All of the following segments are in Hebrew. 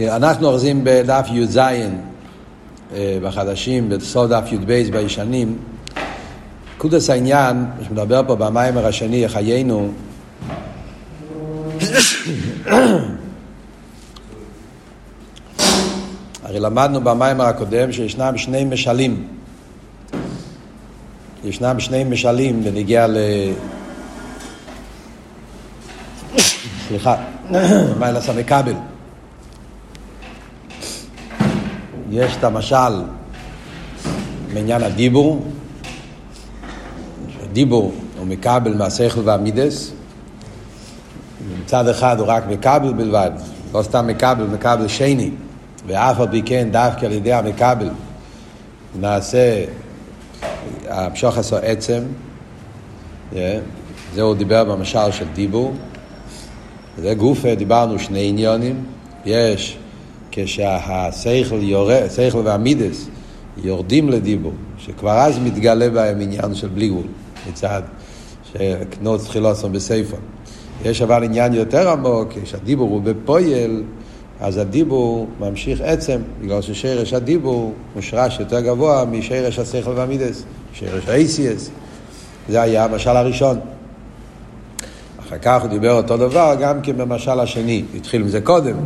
אנחנו אוחזים בדף י"ז אה, בחדשים, בסוף דף י"ב בישנים. קודס העניין, שמדבר פה במיימר השני, חיינו, הרי למדנו במיימר הקודם שישנם שני משלים. ישנם שני משלים בנגיע ל... סליחה, מיילס המכבל. יש את המשל בעניין הדיבור, שהדיבור הוא מקבל מהשכל והמידס, מצד אחד הוא רק מקבל בלבד, לא סתם מקבל, מקבל שני, ואף על פי כן דווקא על ידי המקבל נעשה המשוך עשו עצם, yeah. זה הוא דיבר במשל של דיבור, זה גופה, דיברנו שני עניונים, יש כשהשכל יורד, שכל והמידס יורדים לדיבור, שכבר אז מתגלה בהם עניין של בלי גבול, מצד שקנות תחילוסון בסייפון. יש אבל עניין יותר עמוק, כשהדיבור הוא בפויל, אז הדיבור ממשיך עצם, בגלל ששרש הדיבור מושרש יותר גבוה משרש השכל והמידס, שרש האייסיאס. זה היה המשל הראשון. אחר כך הוא דיבר אותו דבר גם כן במשל השני, התחיל עם זה קודם.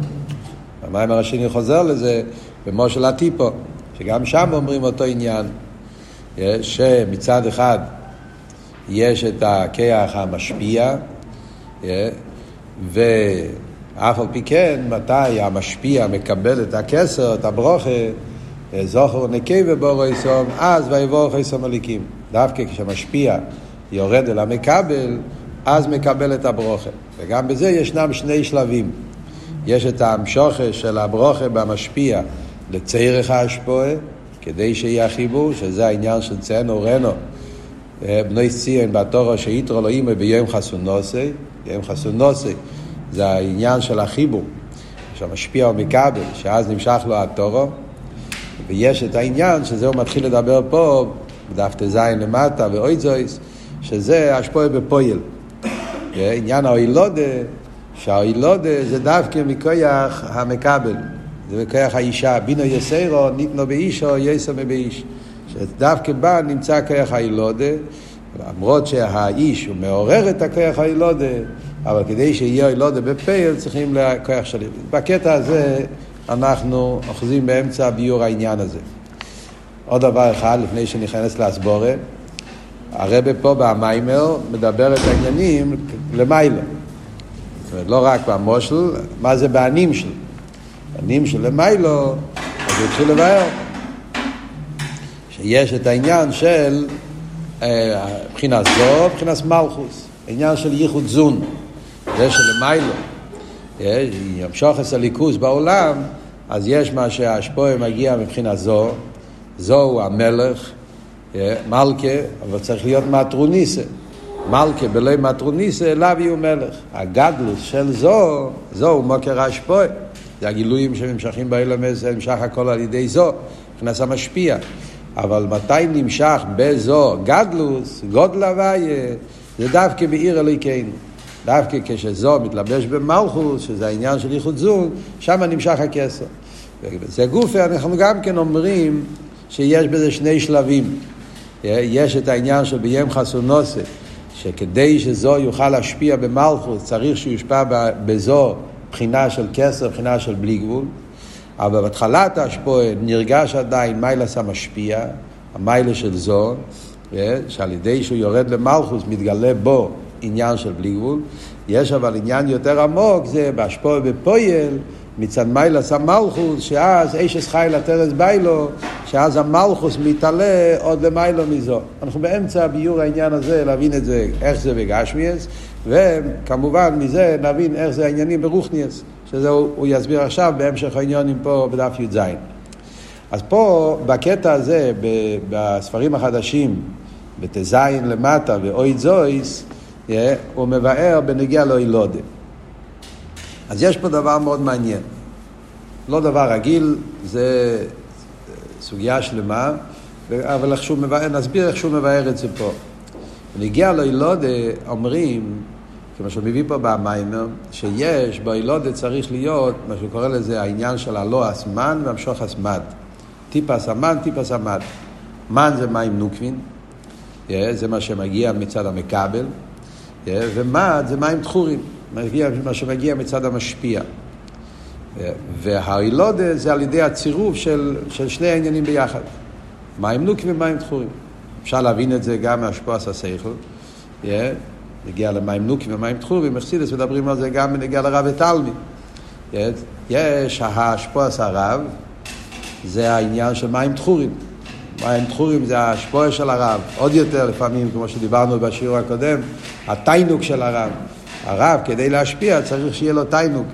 המיימר השני חוזר לזה במושל הטיפו, שגם שם אומרים אותו עניין, שמצד אחד יש את הכיח המשפיע, ואף על פי כן, מתי המשפיע מקבל את הכסר, את הברוכה, זוכר נקי ובורו יסום, אז ויבורך יסום הליקים. דווקא כשמשפיע יורד אל המקבל, אז מקבל את הברוכה. וגם בזה ישנם שני שלבים. יש את ההמשוכה של הברוכה במשפיע לצריך האשפועה, כדי שיהיה החיבור, שזה העניין של ציינו רנו. בני ציין בתורו שיתרו לו אימא ביום חסונוסי, יום חסונוסי זה העניין של החיבור, שהמשפיע הוא מקבל, שאז נמשך לו התורו, ויש את העניין שזה הוא מתחיל לדבר פה, בדף ט"ז למטה ואוי זויס, שזה השפועה בפויל. עניין האוילודה, שהאוילודה זה דווקא מכויח המקבל, זה מכויח האישה, בינו יסיירו, ניתנו באישו, יסו מבאיש. שדווקא בה נמצא כוח הילודה, למרות שהאיש הוא מעורר את הכוח הילודה, אבל כדי שיהיה הילודה בפייל צריכים לכוח של... בקטע הזה אנחנו אוחזים באמצע ביור העניין הזה. עוד דבר אחד, לפני שניכנס להסבורה, הרבה פה במיימר מדבר את העניינים למיילא. זאת אומרת, לא רק במושל, מה זה בענים שלו. בענים של למיילו, אז התחיל לבאר. שיש את העניין של מבחינת זו, מבחינת מלכוס, עניין של ייחוד זון, זה שלמיילו, ימשוך את הליכוז בעולם, אז יש מה שהשפועה מגיע מבחינת זו, זו הוא המלך, מלכה, אבל צריך להיות מטרוניסה. מלכה בלי מטרוניסה, אליו יהיו מלך. הגדלוס של זו, זו הוא מוקר השפועה. זה הגילויים שנמשכים באילמס, נמשך הכל על ידי זו, מבחינת המשפיע. אבל מתי נמשך בזו גדלוס, גודל הוויה, זה דווקא בעיר אלוהיכנו. דווקא כשזו מתלבש במלכוס, שזה העניין של ייחוד זון, שם נמשך הכסר. וזה גופה, אנחנו גם כן אומרים שיש בזה שני שלבים. יש את העניין של ביים חסונוסה, שכדי שזו יוכל להשפיע במלכוס, צריך שהוא יושפע בזו בחינה של כסר, בחינה של בלי גבול. אבל בהתחלת ההשפועה נרגש עדיין מיילס המשפיע, המיילה של זו, שעל ידי שהוא יורד למלכוס מתגלה בו עניין של בלי גבול. יש אבל עניין יותר עמוק, זה בהשפועה בפויל, מצד מיילס המלכוס, שאז אשס חי לטרס ביילו, שאז המלכוס מתעלה עוד למיילו מזו. אנחנו באמצע ביור העניין הזה, להבין את זה, איך זה בגשמיאס, וכמובן מזה נבין איך זה העניינים ברוכניאס. שזה הוא, יסביר עכשיו בהמשך העניונים פה בדף י"ז. אז פה, בקטע הזה, בספרים החדשים, בט"ז למטה ואוי זויס, הוא מבאר בנגיע לאילודה. אז יש פה דבר מאוד מעניין. לא דבר רגיל, זה סוגיה שלמה, אבל איך מבאר, נסביר איך שהוא מבאר את זה פה. בנגיע לאילודה אומרים, כמו שהוא מביא פה במיימר, שיש באילודת צריך להיות, מה שהוא קורא לזה, העניין של הלא הסמן והמשוך הסמד. טיפס המן, טיפס המד. מן זה מים נוקבין, זה מה שמגיע מצד המקבל, ומד זה מים תחורים, מה שמגיע מצד המשפיע. והאילודה זה על ידי הצירוף של, של שני העניינים ביחד. מים נוקבים ומים תחורים. אפשר להבין את זה גם מהשפועס השכל. נגיע למים נוקים ומים תחורים, מחסידס מדברים על זה גם בנגיע לרב ותלמי. יש השפועס הרב, זה העניין של מים תחורים. מים תחורים זה השפוע של הרב, עוד יותר לפעמים, כמו שדיברנו בשיעור הקודם, התיינוק של הרב. הרב, כדי להשפיע, צריך שיהיה לו תיינוק.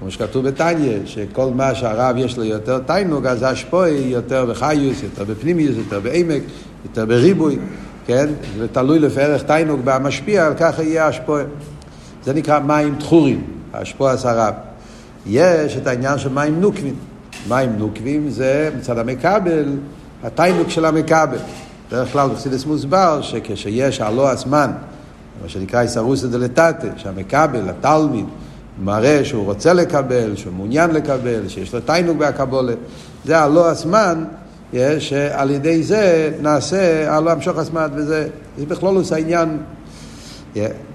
כמו שכתוב בתניא, שכל מה שהרב יש לו יותר תיינוק, אז השפוע יותר בחיוס, יותר בפנימיוס, יותר בעמק, יותר בריבוי, כן? זה תלוי לפי ערך תיינוק במשפיע, על ככה יהיה השפוע. זה נקרא מים תחורים, השפוע הרב. יש את העניין של מים נוקבים. מים נוקבים זה מצד המכבל, התיינוק של המכבל. בדרך כלל בחסידס מוסבר שכשיש הלא הזמן, מה שנקרא איסרוסא דלתתא, שהמכבל, התלמיד, מראה שהוא רוצה לקבל, שהוא מעוניין לקבל, שיש לו תיינוק בהקבולה, זה הלא הזמן, שעל ידי זה נעשה הלא המשוך הזמן, וזה בכלול עושה העניין.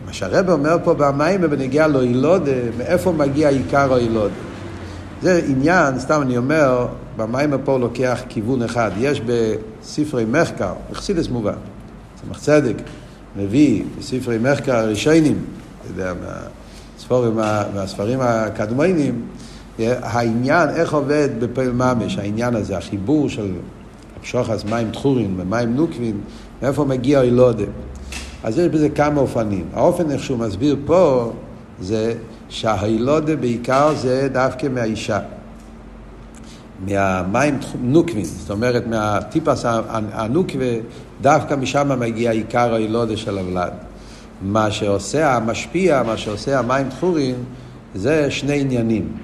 מה שהרב אומר פה במים בנגיעה לאילודה, מאיפה מגיע עיקר האילודה? זה עניין, סתם אני אומר, במים פה לוקח כיוון אחד. יש בספרי מחקר, בחסידס מובן, צמח צדק, מביא בספרי מחקר הראשונים, אתה יודע, מהספרים, מהספרים הקדמיינים, העניין, איך עובד בפועל ממש, העניין הזה, החיבור של שוחס מים תחורין ומים נוקבין, מאיפה מגיע אילודה. אז יש בזה כמה אופנים. האופן איך שהוא מסביר פה, זה שההילודה בעיקר זה דווקא מהאישה. מהמים נוקבין, זאת אומרת מהטיפס הנוקווה, דווקא משם מגיע עיקר ההילודה של הוולד. מה שעושה המשפיע, מה שעושה המים תחורים, זה שני עניינים.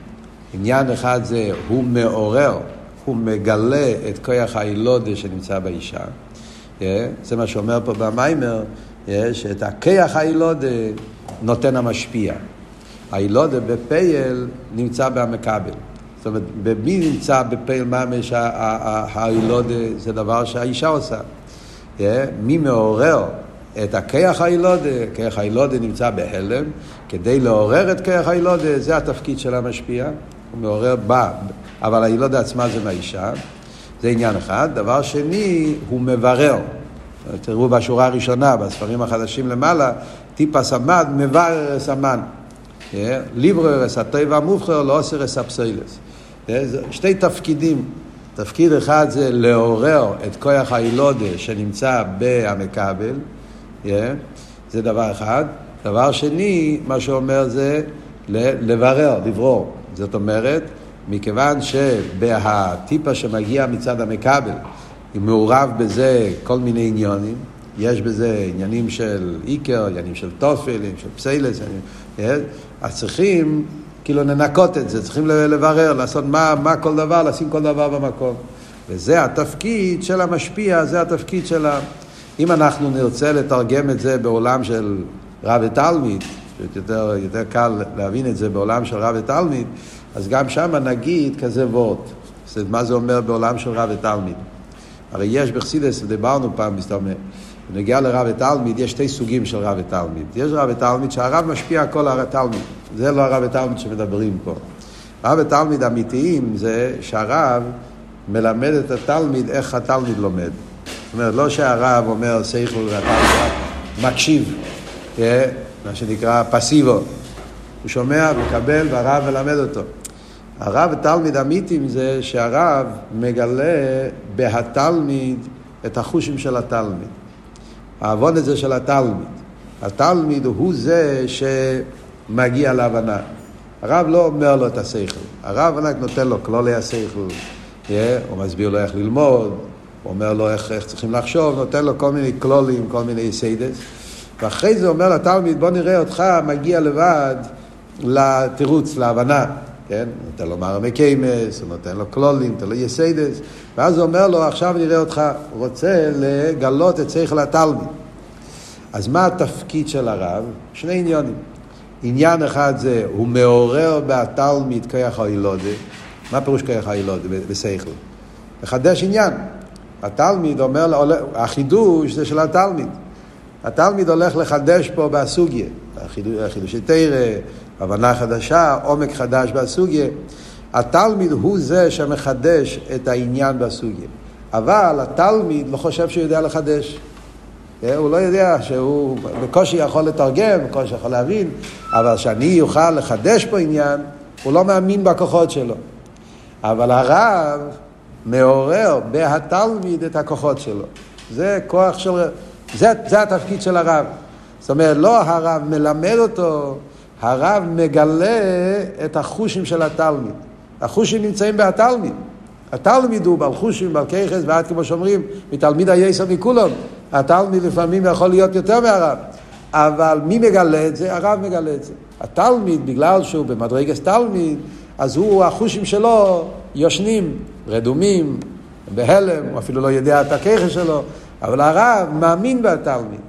עניין אחד זה הוא מעורר, הוא מגלה את כוח ההילודה שנמצא באישה. זה מה שאומר פה במיימר, שאת הכוח ההילודה נותן המשפיע. הילודה בפייל נמצא במקבל. זאת אומרת, במי נמצא בפייל ממש הילודה זה דבר שהאישה עושה. מי מעורר את הכיח הילודה, כיח הילודה נמצא בהלם, כדי לעורר את כיח הילודה, זה התפקיד של המשפיע, הוא מעורר בה, אבל הילודה עצמה זה מהאישה, זה עניין אחד. דבר שני, הוא מברר. תראו בשורה הראשונה, בספרים החדשים למעלה, טיפה סמד, מברר סמן. ליברר אס הטבע לא עושה אס הפסילס. שתי תפקידים. תפקיד אחד זה לעורר את כוח הילודה שנמצא במכבל, זה דבר אחד. דבר שני, מה שאומר זה לברר, לברור. זאת אומרת, מכיוון שבהטיפה שמגיע מצד המכבל, מעורב בזה כל מיני עניונים, יש בזה עניינים של איקר, עניינים של תופל, עניינים של פסיילס, אז צריכים כאילו לנקות את זה, צריכים לברר, לעשות מה, מה כל דבר, לשים כל דבר במקום. וזה התפקיד של המשפיע, זה התפקיד של ה... אם אנחנו נרצה לתרגם את זה בעולם של רב ותלמיד, יותר, יותר קל להבין את זה בעולם של רב ותלמיד, אז גם שם נגיד כזה וורט. מה זה אומר בעולם של רב ותלמיד? הרי יש בחסידס, דיברנו פעם, מסתובב, בנגיע לרב ותלמיד, יש שתי סוגים של רב ותלמיד. יש רב ותלמיד שהרב משפיע כל התלמיד. זה לא הרב ותלמיד שמדברים פה. רב ותלמיד אמיתיים זה שהרב מלמד את התלמיד איך התלמיד לומד. זאת אומרת, לא שהרב אומר סייכל והתלמיד מקשיב, אה, מה שנקרא פסיבו. הוא שומע, מקבל, והרב מלמד אותו. הרב ותלמיד אמיתיים זה שהרב מגלה בהתלמיד את החושים של התלמיד. העניין הזה של התלמיד. התלמיד הוא זה שמגיע להבנה. הרב לא אומר לו את השכל, הרב רק נותן לו כללי השכל, yeah, הוא מסביר לו איך ללמוד, הוא אומר לו איך, איך צריכים לחשוב, נותן לו כל מיני כללים, כל מיני יסודות, ואחרי זה אומר לתלמיד, בוא נראה אותך מגיע לבד לתירוץ, להבנה. כן? נותן לו מראי מקומות, הוא נותן לו כללים, נותן לו יסודות, ואז הוא אומר לו, עכשיו נראה אותך, רוצה לגלות את שכל התלמיד. אז מה התפקיד של הרב? שני עניונים. עניין אחד זה, הוא מעורר בתלמיד כיח הילודה. מה פירוש כיח הילודה בשכל? לחדש עניין. התלמיד אומר, החידוש זה של התלמיד. התלמיד הולך לחדש פה בסוגיה. חידושי תרא, הבנה חדשה, עומק חדש בסוגיה. התלמיד הוא זה שמחדש את העניין בסוגיה. אבל התלמיד לא חושב שהוא יודע לחדש. אה, הוא לא יודע שהוא בקושי יכול לתרגם, בקושי יכול להבין, אבל שאני אוכל לחדש פה עניין, הוא לא מאמין בכוחות שלו. אבל הרב מעורר בהתלמיד את הכוחות שלו. זה כוח של... זה, זה התפקיד של הרב. זאת אומרת, לא הרב מלמד אותו, הרב מגלה את החושים של התלמיד. החושים נמצאים בהתלמיד. התלמיד הוא בעל חושים, בעל כיחס, ועד כמו שאומרים, מתלמיד היסר מכולם. התלמיד לפעמים יכול להיות יותר מהרב. אבל מי מגלה את זה? הרב מגלה את זה. התלמיד, בגלל שהוא במדרגת תלמיד, אז הוא, החושים שלו יושנים, רדומים, בהלם, הוא אפילו לא יודע את הכיחס שלו, אבל הרב מאמין בתלמיד.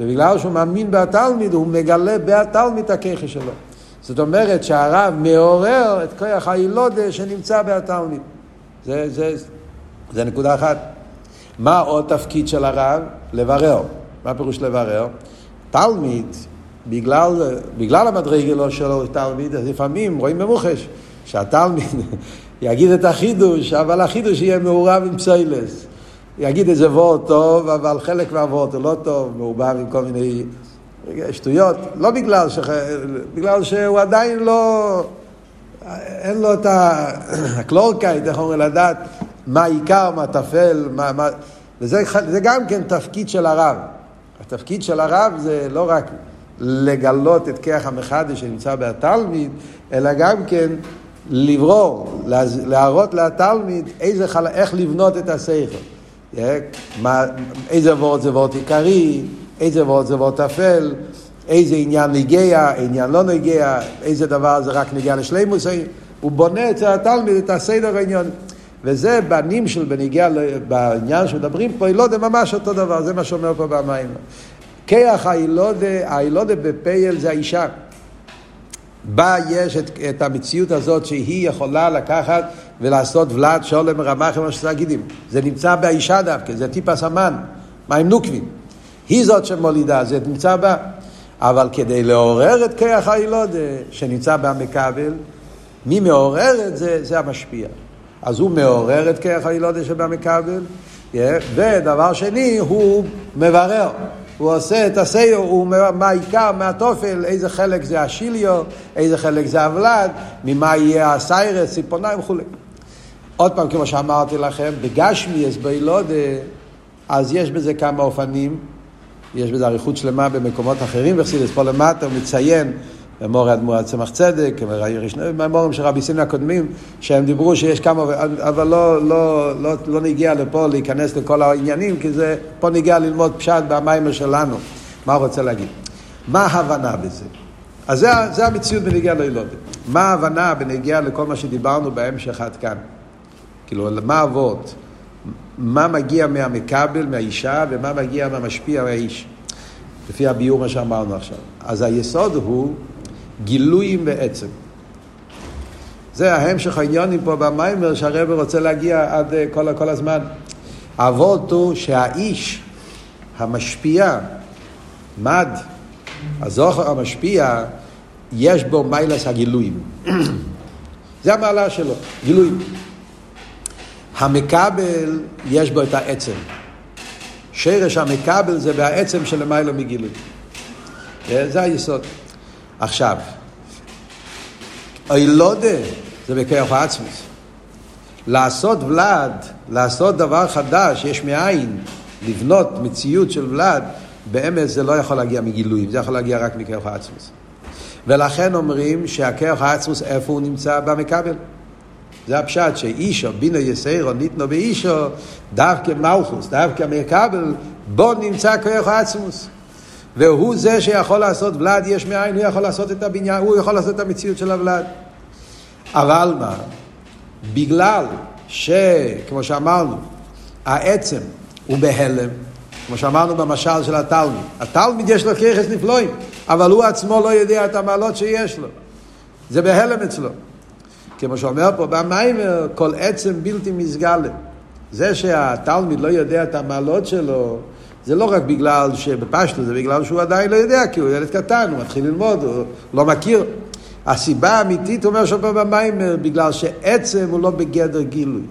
ובגלל שהוא מאמין בתלמיד, הוא מגלה בתלמיד את הכיחס שלו. זאת אומרת שהרב מעורר את כוח הילודה שנמצא בתלמיד. זה, זה, זה נקודה אחת. מה עוד תפקיד של הרב? לברר. מה פירוש לברר? תלמיד, בגלל, בגלל המדרגלו שלו, תלמיד, אז לפעמים רואים במוחש שהתלמיד יגיד את החידוש, אבל החידוש יהיה מעורב עם פסיילס. יגיד איזה וורט טוב, אבל חלק מהוורט הוא לא טוב, מעורבב עם כל מיני שטויות. לא בגלל, ש... בגלל שהוא עדיין לא... אין לו את הקלורקייט, איך אומרים, לדעת מה העיקר, מה טפל, מה... מה... וזה זה גם כן תפקיד של הרב. התפקיד של הרב זה לא רק לגלות את כיח המחדש שנמצא בתלמיד, אלא גם כן לברור, להראות לתלמיד איזה. איך לבנות את השכל. איזה וורד זה וורד עיקרי, איזה וורד זה וורד טפל, איזה עניין נגיע, עניין לא נגיע, איזה דבר זה רק נגיע לשלימוס, הוא בונה אצל התלמיד את הסדר העניין. וזה בנים של בנגיע, בעניין שמדברים פה, הילודה ממש אותו דבר, זה מה שאומר פה במים. כיח הילודה, הילודה בפייל זה האישה. בה יש את, את המציאות הזאת שהיא יכולה לקחת ולעשות ולד שולם רמח עם השגידים. זה נמצא באישה דווקא, זה טיפה סמן, מים נוקבים. היא זאת שמולידה, זה נמצא בה. אבל כדי לעורר את כיח הילודה שנמצא במכבל, מי מעורר את זה? זה המשפיע. אז הוא מעורר את כיח הילודה שבמכבל, ודבר שני, הוא מברר. הוא עושה את הסיור, הוא מה העיקר, מה התופל, איזה חלק זה השיליו, איזה חלק זה הוולד, ממה יהיה הסיירס, ציפורניים וכולי. עוד פעם, כמו שאמרתי לכם, בגשמי יש בילודה, אז יש בזה כמה אופנים, יש בזה אריכות שלמה במקומות אחרים, וחסידס פה למטה הוא מציין מורי אדמו"ר צמח צדק, מהמורים של רבי סין הקודמים, שהם דיברו שיש כמה, אבל לא, לא, לא, לא נגיע לפה להיכנס לכל העניינים, כי זה, פה נגיע ללמוד פשט במיימר שלנו. מה הוא רוצה להגיד? מה ההבנה בזה? אז זה, זה המציאות בנגיעה לילודת. מה ההבנה בנגיעה לכל מה שדיברנו בהמשך עד כאן? כאילו, מה אבות? מה מגיע מהמכבל, מהאישה, ומה מגיע מהמשפיע מהאיש? לפי הביאור מה שאמרנו עכשיו. אז היסוד הוא גילויים בעצם. זה ההמשך העניונים פה במיימר שהרבר רוצה להגיע עד אה, כל, כל הזמן. אבות הוא שהאיש המשפיע, מד, הזוכר המשפיע, יש בו מיילס הגילויים. זה המעלה שלו, גילויים. המקבל, יש בו את העצם. שרש המקבל זה בעצם של מיילו מגילוי. אה, זה היסוד. עכשיו, אילודה זה בכוח העצמוס. לעשות ולד, לעשות דבר חדש, יש מאין, לבנות מציאות של ולד, באמת זה לא יכול להגיע מגילויים, זה יכול להגיע רק מכוח העצמוס. ולכן אומרים שהכוח העצמוס, איפה הוא נמצא? במכבל. זה הפשט שאישו, בינו יסיירו, ניתנו באישו, דווקא מלכוס, דווקא מכבל, בו נמצא כוח העצמוס. והוא זה שיכול לעשות ולד יש מאין, הוא יכול לעשות את הבניין, הוא יכול לעשות את המציאות של הוולד. אבל מה? בגלל שכמו שאמרנו, העצם הוא בהלם, כמו שאמרנו במשל של התלמיד. התלמיד יש לו כיחס נפלואים, אבל הוא עצמו לא יודע את המעלות שיש לו. זה בהלם אצלו. כמו שאומר פה במיימר, כל עצם בלתי מסגלה. זה שהתלמיד לא יודע את המעלות שלו, זה לא רק בגלל שבפשטו, זה בגלל שהוא עדיין לא יודע, כי הוא ילד קטן, הוא מתחיל ללמוד, הוא לא מכיר. הסיבה האמיתית, אומר שם פה במיימר, בגלל שעצם הוא לא בגדר גילוי.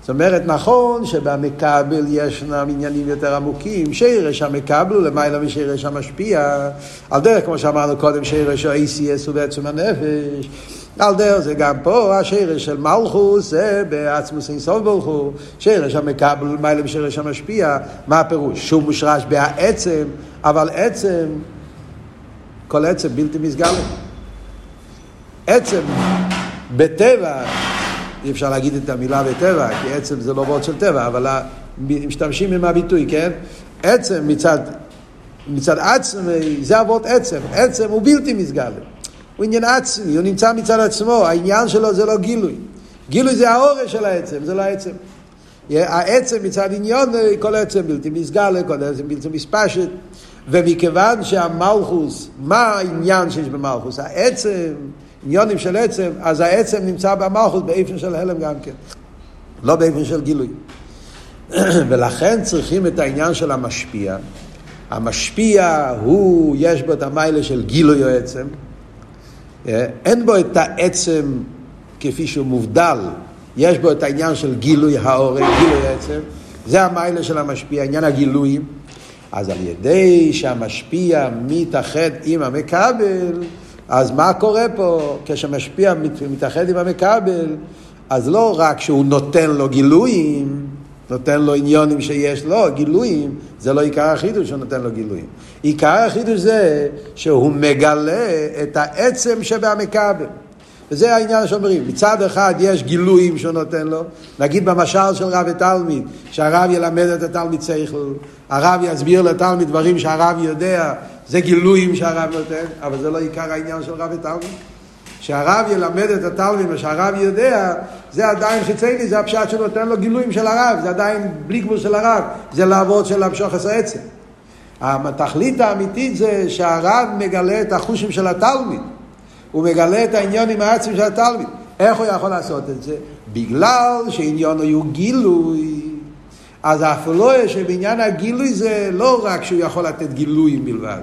זאת אומרת, נכון שבמקבל ישנם עניינים יותר עמוקים, שירש המקבל הוא למעלה משירש המשפיע, על דרך, כמו שאמרנו קודם, שירש ה-ACS הוא בעצם הנפש, על דרך זה גם פה, השירש של מלכוס זה בעצמוס אינסוף ברוך הוא, שירש המקבל למעלה משירש המשפיע, מה הפירוש? שהוא מושרש בעצם, אבל עצם, כל עצם בלתי מסגלת. עצם בטבע אי אפשר להגיד את המילה בטבע, כי עצם זה לא וורד של טבע, אבל משתמשים עם הביטוי, כן? עצם מצד, מצד עצם, זה הוורד עצם. עצם הוא בלתי מסגל. הוא עניין עצמי, הוא נמצא מצד עצמו, העניין שלו זה לא גילוי. גילוי זה האורש של העצם, זה לא העצם. העצם מצד עניון, כל עצם בלתי מסגל, כל עצם בלתי מספשת. ומכיוון שהמלכוס, מה העניין שיש במלכוס? העצם עניונים של עצם, אז העצם נמצא במלכות באיפן של הלם גם כן, לא באיפן של גילוי. ולכן צריכים את העניין של המשפיע. המשפיע הוא, יש בו את המיילה של גילוי או עצם. אה, אין בו את העצם כפי שהוא מובדל, יש בו את העניין של גילוי העורק, גילוי העצם. זה המיילה של המשפיע, עניין הגילויים. אז על ידי שהמשפיע מתאחד עם המקבל, אז מה קורה פה כשמשפיע מתאחד עם המכבל? אז לא רק שהוא נותן לו גילויים, נותן לו עניונים שיש לו, גילויים, זה לא עיקר החידוש שהוא נותן לו גילויים. עיקר החידוש זה שהוא מגלה את העצם שבהמכבל. וזה העניין שאומרים, מצד אחד יש גילויים שהוא נותן לו, נגיד במשל של רב ותלמיד, שהרב ילמד את התלמיד שכל, הרב יסביר לתלמיד דברים שהרב יודע, זה גילויים שהרב נותן, אבל זה לא עיקר העניין של רב ותלמיד. שהרב ילמד את התלמיד מה שהרב יודע, זה עדיין חיצייני, זה הפשט שנותן לו גילויים של הרב, זה עדיין בלי גבול של הרב, זה לעבוד של המשוך עשר עצם. התכלית האמיתית זה שהרב מגלה את החושים של התלמיד. הוא מגלה את העניין עם העצמי של התלמיד. איך הוא יכול לעשות את זה? בגלל שעניון הוא גילוי. אז האפלואה שבעניין הגילוי זה לא רק שהוא יכול לתת גילויים בלבד.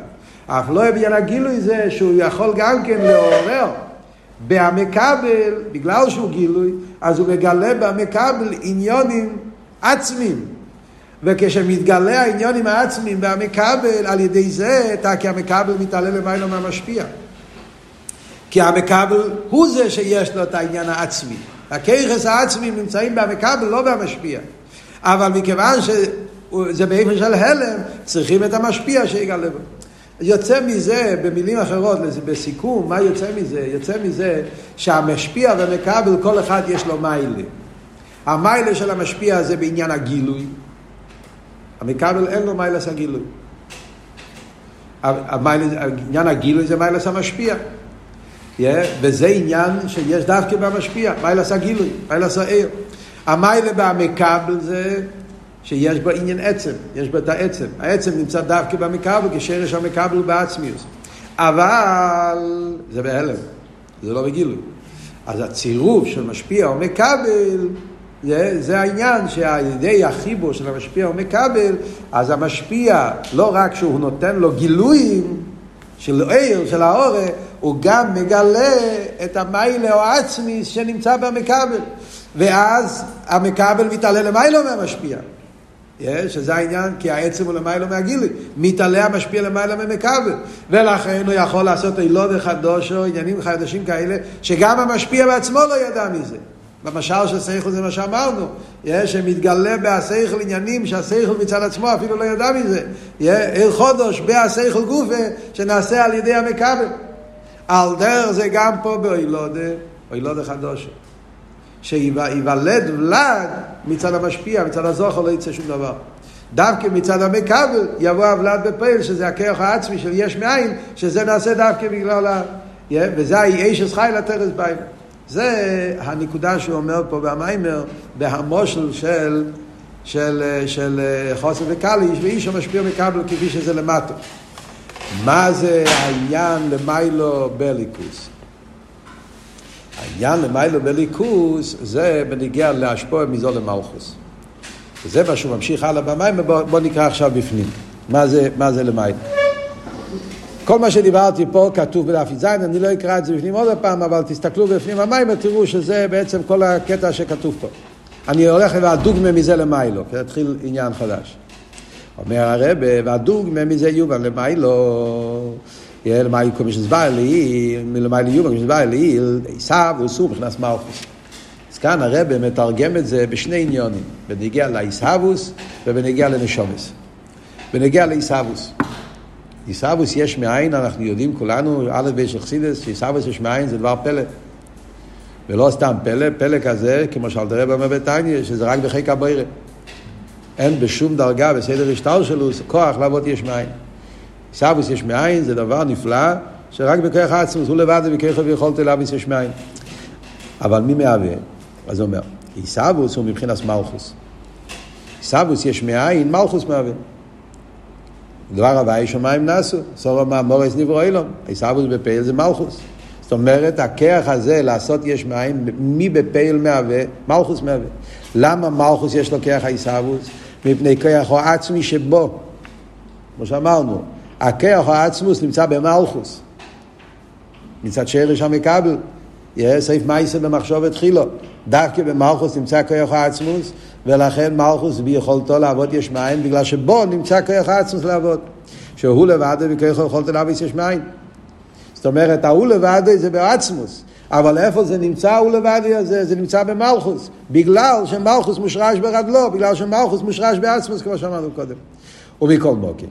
האפלואה בעניין הגילוי זה שהוא יכול גם כן לעורר בהמקבל, בגלל שהוא גילוי, אז הוא מגלה בהמקבל עניונים עצמיים. וכשמתגלה העניונים העצמיים בהמקבל, על ידי זה, כי המקבל מתעלה למעלה מהמשפיע. כי המקבל הוא זה שיש לו את העניין העצמי. הכיכס העצמי נמצאים במקבל, לא במשפיע. אבל מכיוון שזה באיפן של הלם, צריכים את המשפיע שיגלה בו. יוצא מזה, במילים אחרות, בסיכום, מה יוצא מזה? יוצא מזה שהמשפיע והמקבל, כל אחד יש לו מיילה. המיילה של המשפיע זה בעניין הגילוי. המקבל אין לו מיילס הגילוי. עניין הגילוי זה מיילס המשפיע. Yeah, וזה עניין שיש דווקא במשפיע, מיילס הגילוי, מיילס העיר. המיילה במקבל זה שיש בו עניין עצם, יש בו את העצם. העצם נמצא דווקא במקבל, כשרש המקבל הוא בעצמיוס. אבל זה בהלם, זה לא בגילוי. אז הצירוף של משפיע או מקבל, זה, זה העניין שעל ידי החיבור של המשפיע או מקבל, אז המשפיע, לא רק שהוא נותן לו גילויים של עיר, של האורה, הוא גם מגלה את המיילה או העצמי שנמצא במקבל. ואז המקבל מתעלה למיילו מהמשפיע. שזה העניין, כי העצם הוא למיילו מהגילוי. מתעלה המשפיע למיילו מהמקבל. ולכן הוא יכול לעשות אילוד חדוש או עניינים חדשים כאלה, שגם המשפיע בעצמו לא ידע מזה. במשל של סייכל זה מה שאמרנו, שמתגלה בהסייכל עניינים שהסייכל מצד עצמו אפילו לא ידע מזה. עיר חודש בהסייכל גופה שנעשה על ידי המקבל. על דרך זה גם פה באילודה, אילודה חדושה. שיוולד ולד מצד המשפיע, מצד הזוכר לא יצא שום דבר. דווקא מצד המקבל יבוא הוולד בפעיל, שזה הכוח העצמי של יש מאין, שזה נעשה דווקא בגלל ה... Yeah, וזה האיש חי לטרס ביים. זה הנקודה שהוא אומר פה במיימר, בהמושל של של, של חוסן וקליש, ואיש המשפיע מקבל כפי שזה למטה. מה זה העניין למיילו בליכוס? העניין למיילו בליכוס זה בניגיע להשפוע מזו למלכוס. וזה מה שהוא ממשיך הלאה במים, בוא, בוא נקרא עכשיו בפנים. מה זה, מה זה למיילו? כל מה שדיברתי פה כתוב בדף י"ז, אני לא אקרא את זה בפנים עוד פעם, אבל תסתכלו בפנים המים ותראו שזה בעצם כל הקטע שכתוב פה. אני הולך והדוגמה מזה למיילו, כי יתחיל עניין חדש. אומר הרב, והדוגמה מזה יובן למיילו, למיילו כמו שסבר לי, מלמיילו יובן כמו שסבר לי, עשיו וסור מבחינת מלכוס. אז כאן הרב מתרגם את זה בשני עניונים, בנגיע לעיסאוווס ובנגיע לנשומס. בנגיע לעיסאוווס. עיסאוווס יש מאין, אנחנו יודעים כולנו, א' ב' של חסידס, שעיסאוווס יש מאין זה דבר פלא. ולא סתם פלא, פלא כזה, כמו שאלת רב אומר בתניא, שזה רק בחיק הבוירה. אין בשום דרגה בסדר השטר שלו כוח לעבוד יש מאין. עיסאוווס יש מאין זה דבר נפלא, שרק בכוח העצמוס, הוא לבד ובכוח ויכולת להביס יש מאין. אבל מי מהווה? אז הוא אומר, עיסאוווס הוא מבחינת מלכוס. עיסאוווס יש מאין, מלכוס מהווה. דבר הוואי שמיים נעשו, סורו מאמורס נברו אילום, עיסאוווס בפייל זה מלכוס. זאת אומרת, הכרך הזה לעשות יש מים, מי בפייל מהווה? מלכוס מהווה. למה מלכוס יש לו כרך העיסאוווס? מפני כרך העצמי שבו. כמו שאמרנו, הכרך העצמוס נמצא במלכוס. מצד שרש המקבל. סעיף מייסר במחשבת חילו. דווקא במלכוס נמצא כוח העצמוס, ולכן מלכוס ביכולתו לעבוד יש מים, בגלל שבו נמצא כוח העצמוס לעבוד. שהוא לבד וכוח יכולתו לעבוד יש מים. זאת אומרת, ההוא לבד זה בעצמוס. אבל איפה זה נמצא הוא לבד הזה? זה נמצא במלכוס. בגלל שמלכוס מושרש ברגלו, בגלל שמלכוס מושרש בעצמוס, כמו שאמרנו קודם. ומכל מוקים.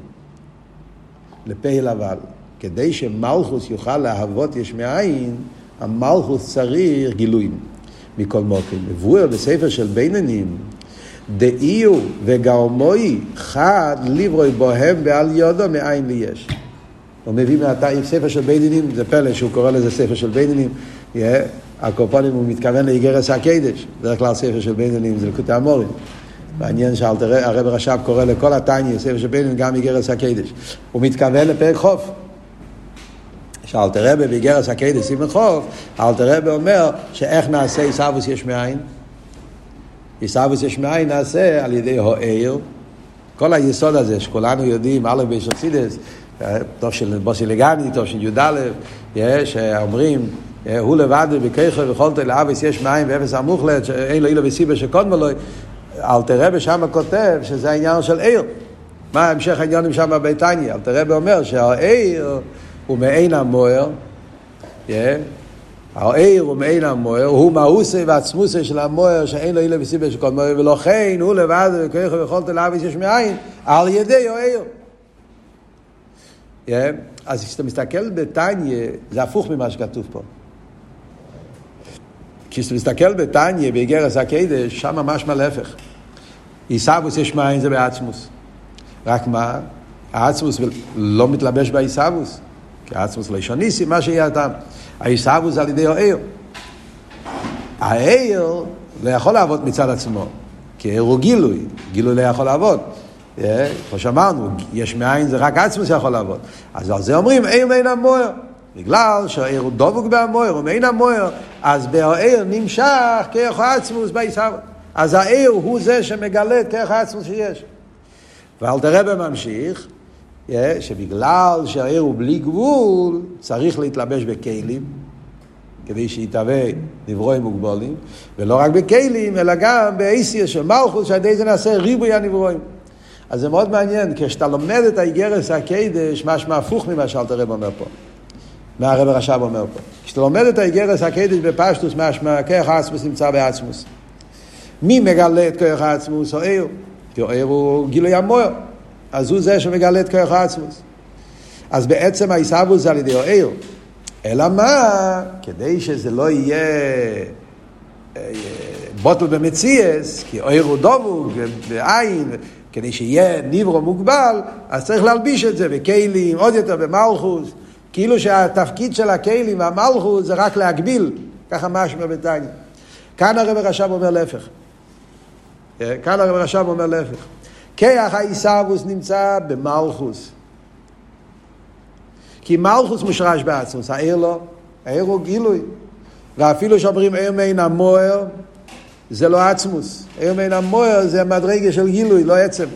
לפעיל אבל, כדי שמלכוס יוכל להוות יש מאין, המלכוס צריך גילויים. מכל מוקים. מבואר בספר של ביננים, דאיו וגאומוי חד ליברוי בוהם בעל יודו מאין לי יש. הוא מביא מהתאי ספר של ביננים, זה פלא שהוא קורא לזה ספר של ביננים, הקופונים הוא מתכוון לאיגרס הקדש, בדרך כלל ספר של ביננים זה לקוטי המורים. מעניין שהרב רש"ב קורא לכל התניא, ספר של ביננים גם איגרס הקדש. הוא מתכוון לפרק חוף. שאלתר רבי באיגרס הקדש סימן חוף, אלתר רבי אומר שאיך נעשה עיסאוווס יש מאין? עיסאוווס יש מאין נעשה על ידי הוער. כל היסוד הזה שכולנו יודעים, א' בשרסידס, טוב של בוסי לגני, טוב של י"א, שאומרים, הוא לבד בכיכר ויכולת לאבס יש מים ואפס המוחלט, שאין לו אילו וסיבה שקודמו לו, אלתר רבי שם כותב שזה העניין של עיר. מה המשך העניינים שם בביתניה? אלתר רבי אומר שהעיר הוא מעין המוער, העיר הוא מעין המוער, הוא מאוסה ועצמוסה של המוער שאין לו אילה וסיבה של כל מוער, ולכן הוא לבד וכוח ויכולת להביס יש מאין על ידי העיר. אז כשאתה מסתכל בתניא, זה הפוך ממה שכתוב פה. כשאתה מסתכל בתניא, באיגרס הקדש, שם ממש להפך. עיסאוווס יש מאין זה בעצמוס. רק מה? העצמוס לא מתלבש בעיסאוווס. כי עצמוס לא ישוניסי, מה שיהיה הטעם. העיסאוווס על ידי העיר. העיר לא יכול לעבוד מצד עצמו, כי העיר הוא גילוי, גילוי לא יכול לעבוד. כמו שאמרנו, יש מאין זה רק עצמוס יכול לעבוד. אז על זה אומרים, עיר מעין המוער. בגלל שהעיר הוא דבוק בהמוער, הוא מעין המוער, אז בהעיר נמשך כרך עצמוס בעיסאוווס. אז העיר הוא זה שמגלה את כרך העצמוס שיש. ואל תראה בממשיך, שבגלל שהעיר הוא בלי גבול, צריך להתלבש בכלים, כדי שיתהווה נברואים מוגבולים, ולא רק בכלים, אלא גם באיסיה של מלכוס, שעל ידי זה נעשה ריבוי הנברואים. אז זה מאוד מעניין, כשאתה לומד את האיגרס הקדש, משמע הפוך ממה שאלת הרב אומר פה. מה הרב הרש"ב אומר פה. כשאתה לומד את האיגרס הקדש בפשטוס, משמע כוח העצמוס נמצא בעצמוס. מי מגלה את כוח העצמוס? כי עיר הוא גילוי המוער. אז הוא זה שמגלה את כוח העצמוס. אז בעצם העיסאוו זה על ידי העיר. אלא מה? כדי שזה לא יהיה אה, בוטל במציאס, כי עיר הוא דבוק בעין, כדי שיהיה ניברו מוגבל, אז צריך להלביש את זה בכלים, עוד יותר במלכוס. כאילו שהתפקיד של הכלים והמלכוס זה רק להגביל, ככה משמע בתניא. כאן הרב הרש"ב אומר להפך. כאן הרב רש"ב אומר להפך. כיח העיסאוווס נמצא במלכוס. כי מלכוס מושרש בעצמוס, העיר לא, העיר הוא גילוי. ואפילו שאומרים עיר מעין המוער, זה לא עצמוס. עיר מעין המוער זה מדרגה של גילוי, לא עצם.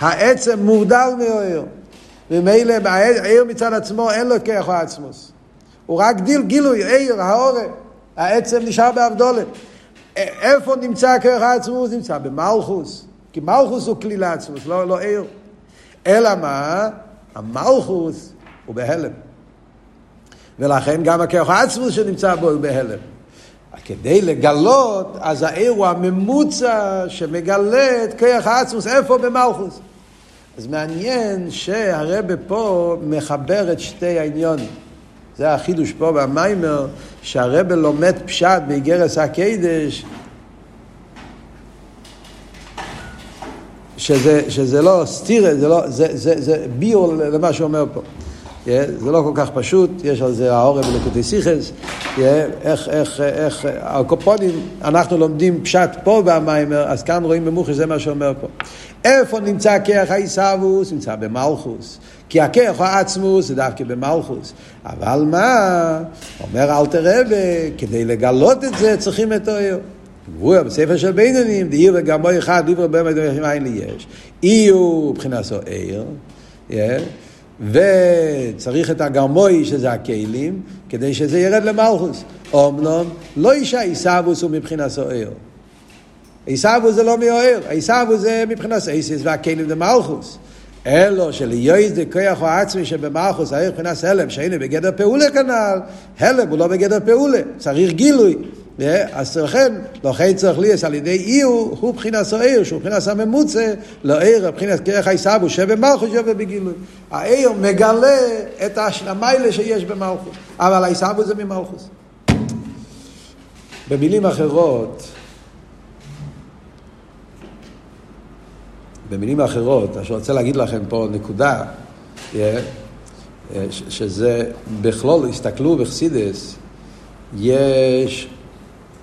העצם מורדל מהעיר. ומילא העיר מצד עצמו אין לו כיח או עצמוס. הוא רק דיל, גילוי, עיר, העורף. העצם נשאר באבדולת. איפה נמצא כרך העצמוס? נמצא במלכוס. כי מלכוס הוא כלי לעצמוס, לא, לא עיר. אלא מה? המלכוס הוא בהלם. ולכן גם הכרך העצמוס שנמצא בו הוא בהלם. כדי לגלות, אז העיר הוא הממוצע שמגלה את כרך העצמוס, איפה במלכוס. אז מעניין שהרבה פה מחבר את שתי העניונים. זה החידוש פה במיימר, שהרבה לומד פשט באיגרס הקדש, שזה, שזה לא סטירה, זה, לא, זה, זה, זה ביור למה שהוא אומר פה. Yeah, זה לא כל כך פשוט, יש על זה העורב ולקוטי סיכס, yeah, איך, איך, איך, הקופונים, אנחנו לומדים פשט פה במיימר, אז כאן רואים במוחש, זה מה שאומר פה. איפה נמצא כרך העיסאוווס? נמצא במלכוס. כי הכרך העצמוס זה דווקא במלכוס. אבל מה? אומר אלתר רבה, כדי לגלות את זה צריכים את האיר. גבוה בספר של בינונים, דאיר וגמוי אחד, דיבר באמת אין לי יש. איר מבחינת עיר, וצריך את הגרמוי שזה הכלים, כדי שזה ירד למלכוס. אומנום, לא אישה עיסאוווס הוא מבחינת עיר. עיסאוווס זה לא מאוהר, עיסאוווס זה מבחינת עיסס והכלים דמלכוס. אלו שליועז דכוח או עצמי שבמלכוס העיר מבחינת הלם שהנה בגדר פעולה כנ"ל, הלם הוא לא בגדר פעולה, צריך גילוי. אז לכן, לכן צריך ליאס על ידי איר הוא מבחינת העיר, שהוא מבחינת הממוצע, לעיר מבחינת כרך העיסאוווס שבמלכוס שווה בגילוי. העיר מגלה את המיילה שיש במלכוס, אבל העיסאוווס זה ממלכוס. במילים אחרות, במילים אחרות, אני רוצה להגיד לכם פה נקודה, שזה בכלול, הסתכלו בחסידס, יש,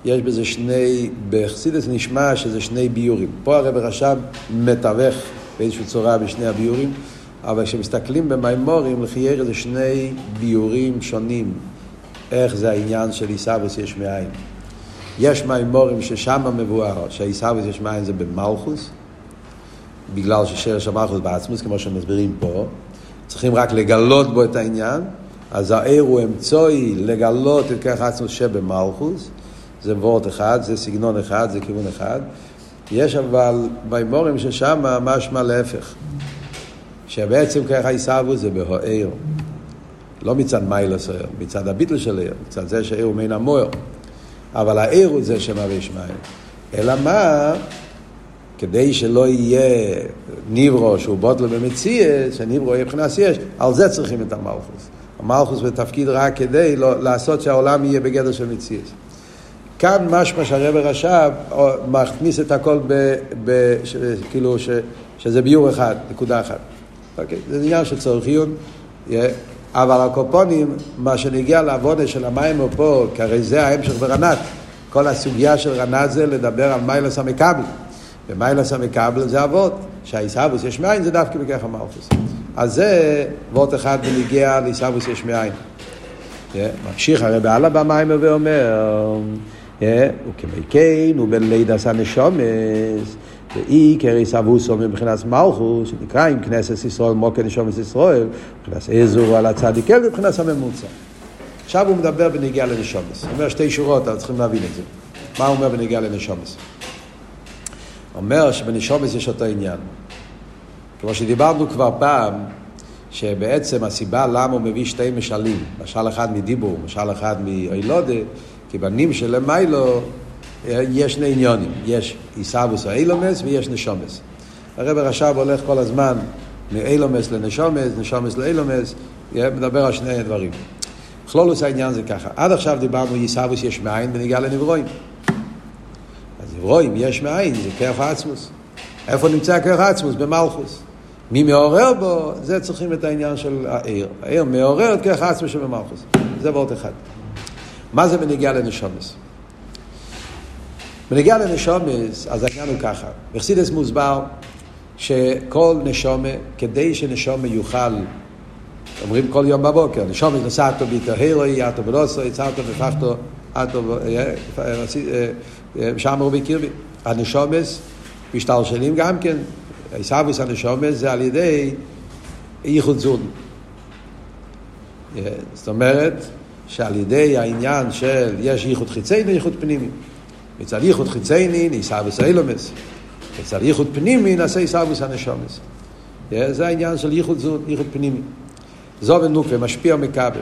יש בזה שני, בחסידס נשמע שזה שני ביורים. פה הרב רשם מתווך באיזושהי צורה בשני הביורים, אבל כשמסתכלים במימורים, לחייר זה שני ביורים שונים, איך זה העניין של עיסאוויס יש מאין. יש מימורים ששם מבואר שהעיסאוויס יש מאין זה במלכוס, בגלל ששרש המלכוס בעצמוס, כמו שמסבירים פה, צריכים רק לגלות בו את העניין, אז העיר הוא אמצעי לגלות את כרך עצמוס שבמלכוס, זה וורט אחד, זה סגנון אחד, זה כיוון אחד. יש אבל בימורים ששם משמע להפך, שבעצם כרך העיסאוו זה בהוער, לא מצד מיילוס העיר, מצד הביטל של העיר, מצד זה שהעיר הוא מעין המוער, אבל העיר הוא זה שמביא שמיים. אלא מה? כדי שלא יהיה ניברו שהוא בוטלו במציאס, שניברו יהיה מבחינת יש, על זה צריכים את המלכוס. המלכוס בתפקיד רק כדי לא, לעשות שהעולם יהיה בגדר של מציאס. כאן משמע שהרבר רש"ב מכניס את הכל ב, ב, ש, כאילו ש, שזה ביור אחד, נקודה אחת. אוקיי? זה עניין של צורך עיון. אבל הקופונים, מה שנגיע לעבודה של המים פה, כי הרי זה ההמשך ברנת. כל הסוגיה של רנת זה לדבר על מיילס המקבל. ומיילס המקבל זה אבות, שהעיסאוויס יש מאין זה דווקא בכך המלכוס. אז זה וורט אחד בניגיע לעיסאוויס יש מאין. ממשיך הרי בעלה במים ואומר, וכמי ובן לידס ואי כריסאווסו מבחינת מלכוס, שנקרא עם כנסת ישראל מוקר נשומס ישראל, מבחינת אזור על הצדיקל מבחינת הממוצע. עכשיו הוא מדבר בניגיע לנשומס. הוא אומר שתי שורות, אבל צריכים להבין את זה. מה הוא אומר בניגיע לנשומס? אומר שבנשומס יש אותו עניין. כמו שדיברנו כבר פעם, שבעצם הסיבה למה הוא מביא שתי משלים, משל אחד מדיבור, משל אחד מאילודה, כי בנים של למיילו יש שני עניונים, יש עיסאוווס או אילומס ויש נשומס. הרב רש"ב הולך כל הזמן מאילומס לנשומס, נשומס לאילומס, מדבר על שני הדברים. כלולוס העניין זה ככה, עד עכשיו דיברנו עיסאוווס יש מאין ונגיע לנברואים. רואים יש מאין, זה כרך עצמוס. איפה נמצא כרך עצמוס? במלכוס. מי מעורר בו, זה צריכים את העניין של העיר. העיר מעורר את כרך עצמוס שבמלכוס. זה ועוד אחד. מה זה בנגיעה לנשומס? בנגיע לנשומס, אז העניין הוא ככה. בחסידס מוסבר שכל נשומה, כדי שנשומה יוכל, אומרים כל יום בבוקר, נשומה נסעתו ביטהרוי, אתו בלוסו, יצרתו ופחתו, אתו, שם רובי קירבי. הנשומס משתלשלים גם כן, עיסאוויס הנשומס זה על ידי ייחוד זון. זאת אומרת שעל ידי העניין של יש ייחוד חיצייני וייחוד פנימי. מצד ייחוד חיצייני ניסה וסאילומס. מצד ייחוד פנימי נעשה עיסאוויס הנשומס. זה העניין של ייחוד זון, ייחוד פנימי. זו ונוקווה, משפיע ומכבל.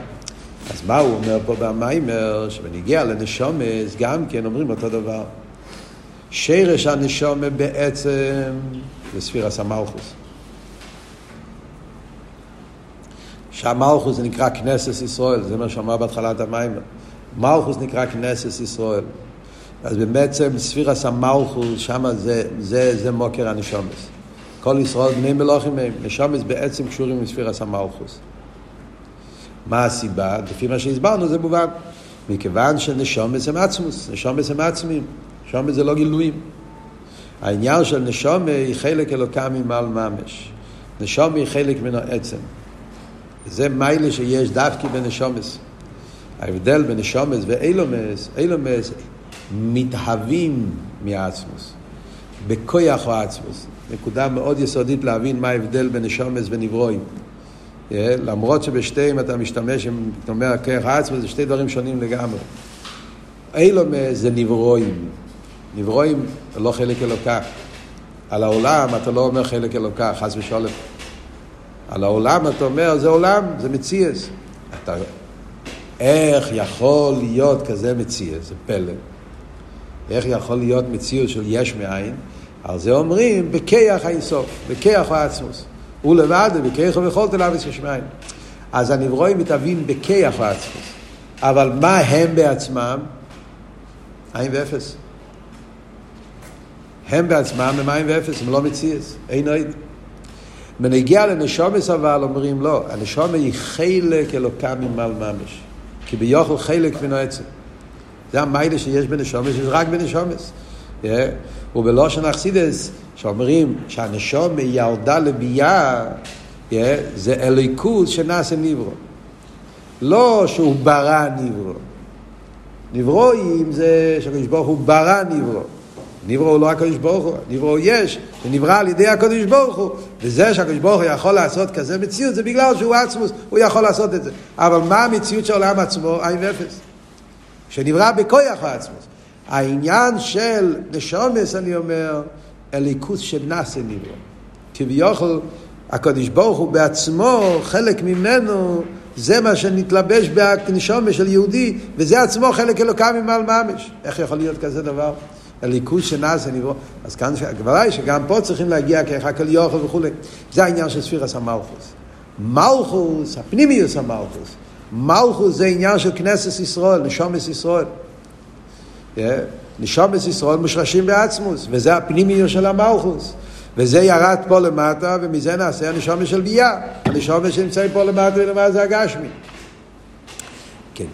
אז מה הוא אומר פה במיימר? שבנגיע לנשומס גם כן אומרים אותו דבר. שרש הנשומה בעצם זה ספירס המלכוס. שהמלכוס זה נקרא כנסת ישראל, זה מה שאמר בהתחלת המים. מלכוס נקרא כנסת ישראל. אז בעצם ספירס המלכוס, שם זה, זה, זה מוקר הנשומס. כל ישראל בני מלוכים הם, נשומס בעצם קשורים עם ספירס המלכוס. מה הסיבה? לפי מה שהסברנו זה מובן. מכיוון שנשומס הם עצמוס, נשומס הם עצמים. נשומה זה לא גילויים. העניין של נשומה היא חלק אלוקם ממעל ממש. נשומה היא חלק מן העצם. זה מיילה שיש דווקא בנשומס. ההבדל בין נשומס ואילומס, אילומס מתהווים מהעצמוס. בכויח העצמוס. נקודה מאוד יסודית להבין מה ההבדל בין נשומס ונברואים. למרות שבשתיהם אתה משתמש, אם אתה אומר כוח העצמוס, זה שתי דברים שונים לגמרי. אילומס זה נברואים. נברואים לא חלק אלוקה. על העולם אתה לא אומר חלק אלוקה, חס ושלום. על העולם אתה אומר, זה עולם, זה מציאס. אתה... איך יכול להיות כזה מציאס? זה פלא. איך יכול להיות מציאות של יש מאין? על זה אומרים, בכיח האינסוף, בכיח העצמוס. הוא לבד, בכיח ובכל תלוויס יש מאין. אז הנברואים מתהווים בכיח העצמוס. אבל מה הם בעצמם? עין ואפס. הם בעצמם הם מים ואפס, הם לא מציאס, אין עוד. בנגיע לנשומס אבל אומרים לא, הנשומה היא חלק אלוקה ממעל ממש. כי ביוכל חלק מן העצם. זה המיילה שיש בנשומס, יש רק בנשומס. ובלושן אכסידס, שאומרים שהנשומה ירדה לביאה, זה אליקוס שנעשה נברו. לא שהוא ברא נברו. נברואים זה שהקדוש ברוך הוא ברא נברו. נברו הוא לא הקדוש ברוך הוא, נברו יש, זה נברא על ידי הקדוש ברוך הוא, וזה שהקדוש ברוך הוא יכול לעשות כזה מציאות, זה בגלל שהוא עצמוס, הוא יכול לעשות את זה. אבל מה המציאות של העולם עצמו? עין ואפס. שנברא בכויח העצמוס. העניין של נשומס, אני אומר, אליקוס שנעשה נברא. כביכול, הקדוש ברוך הוא בעצמו, חלק ממנו, זה מה שנתלבש בנשומס של יהודי, וזה עצמו חלק אלוקם ממעל ממש. איך יכול להיות כזה דבר? הליכוז שנעשה נברוא. אז כאן הגבלה היא שגם פה צריכים להגיע כאחד כל יוכל וכולי. זה העניין של ספירס המלכוס. מלכוס, הפנימיוס המלכוס. מלכוס זה עניין של כנסת ישראל, נשומס ישראל. Yeah. נשומס ישראל מושרשים בעצמוס, וזה הפנימיוס של המלכוס. וזה ירד פה למטה, ומזה נעשה הנשומס של ביה. הנשומס שנמצאים פה למטה ולמטה זה הגשמי. כן.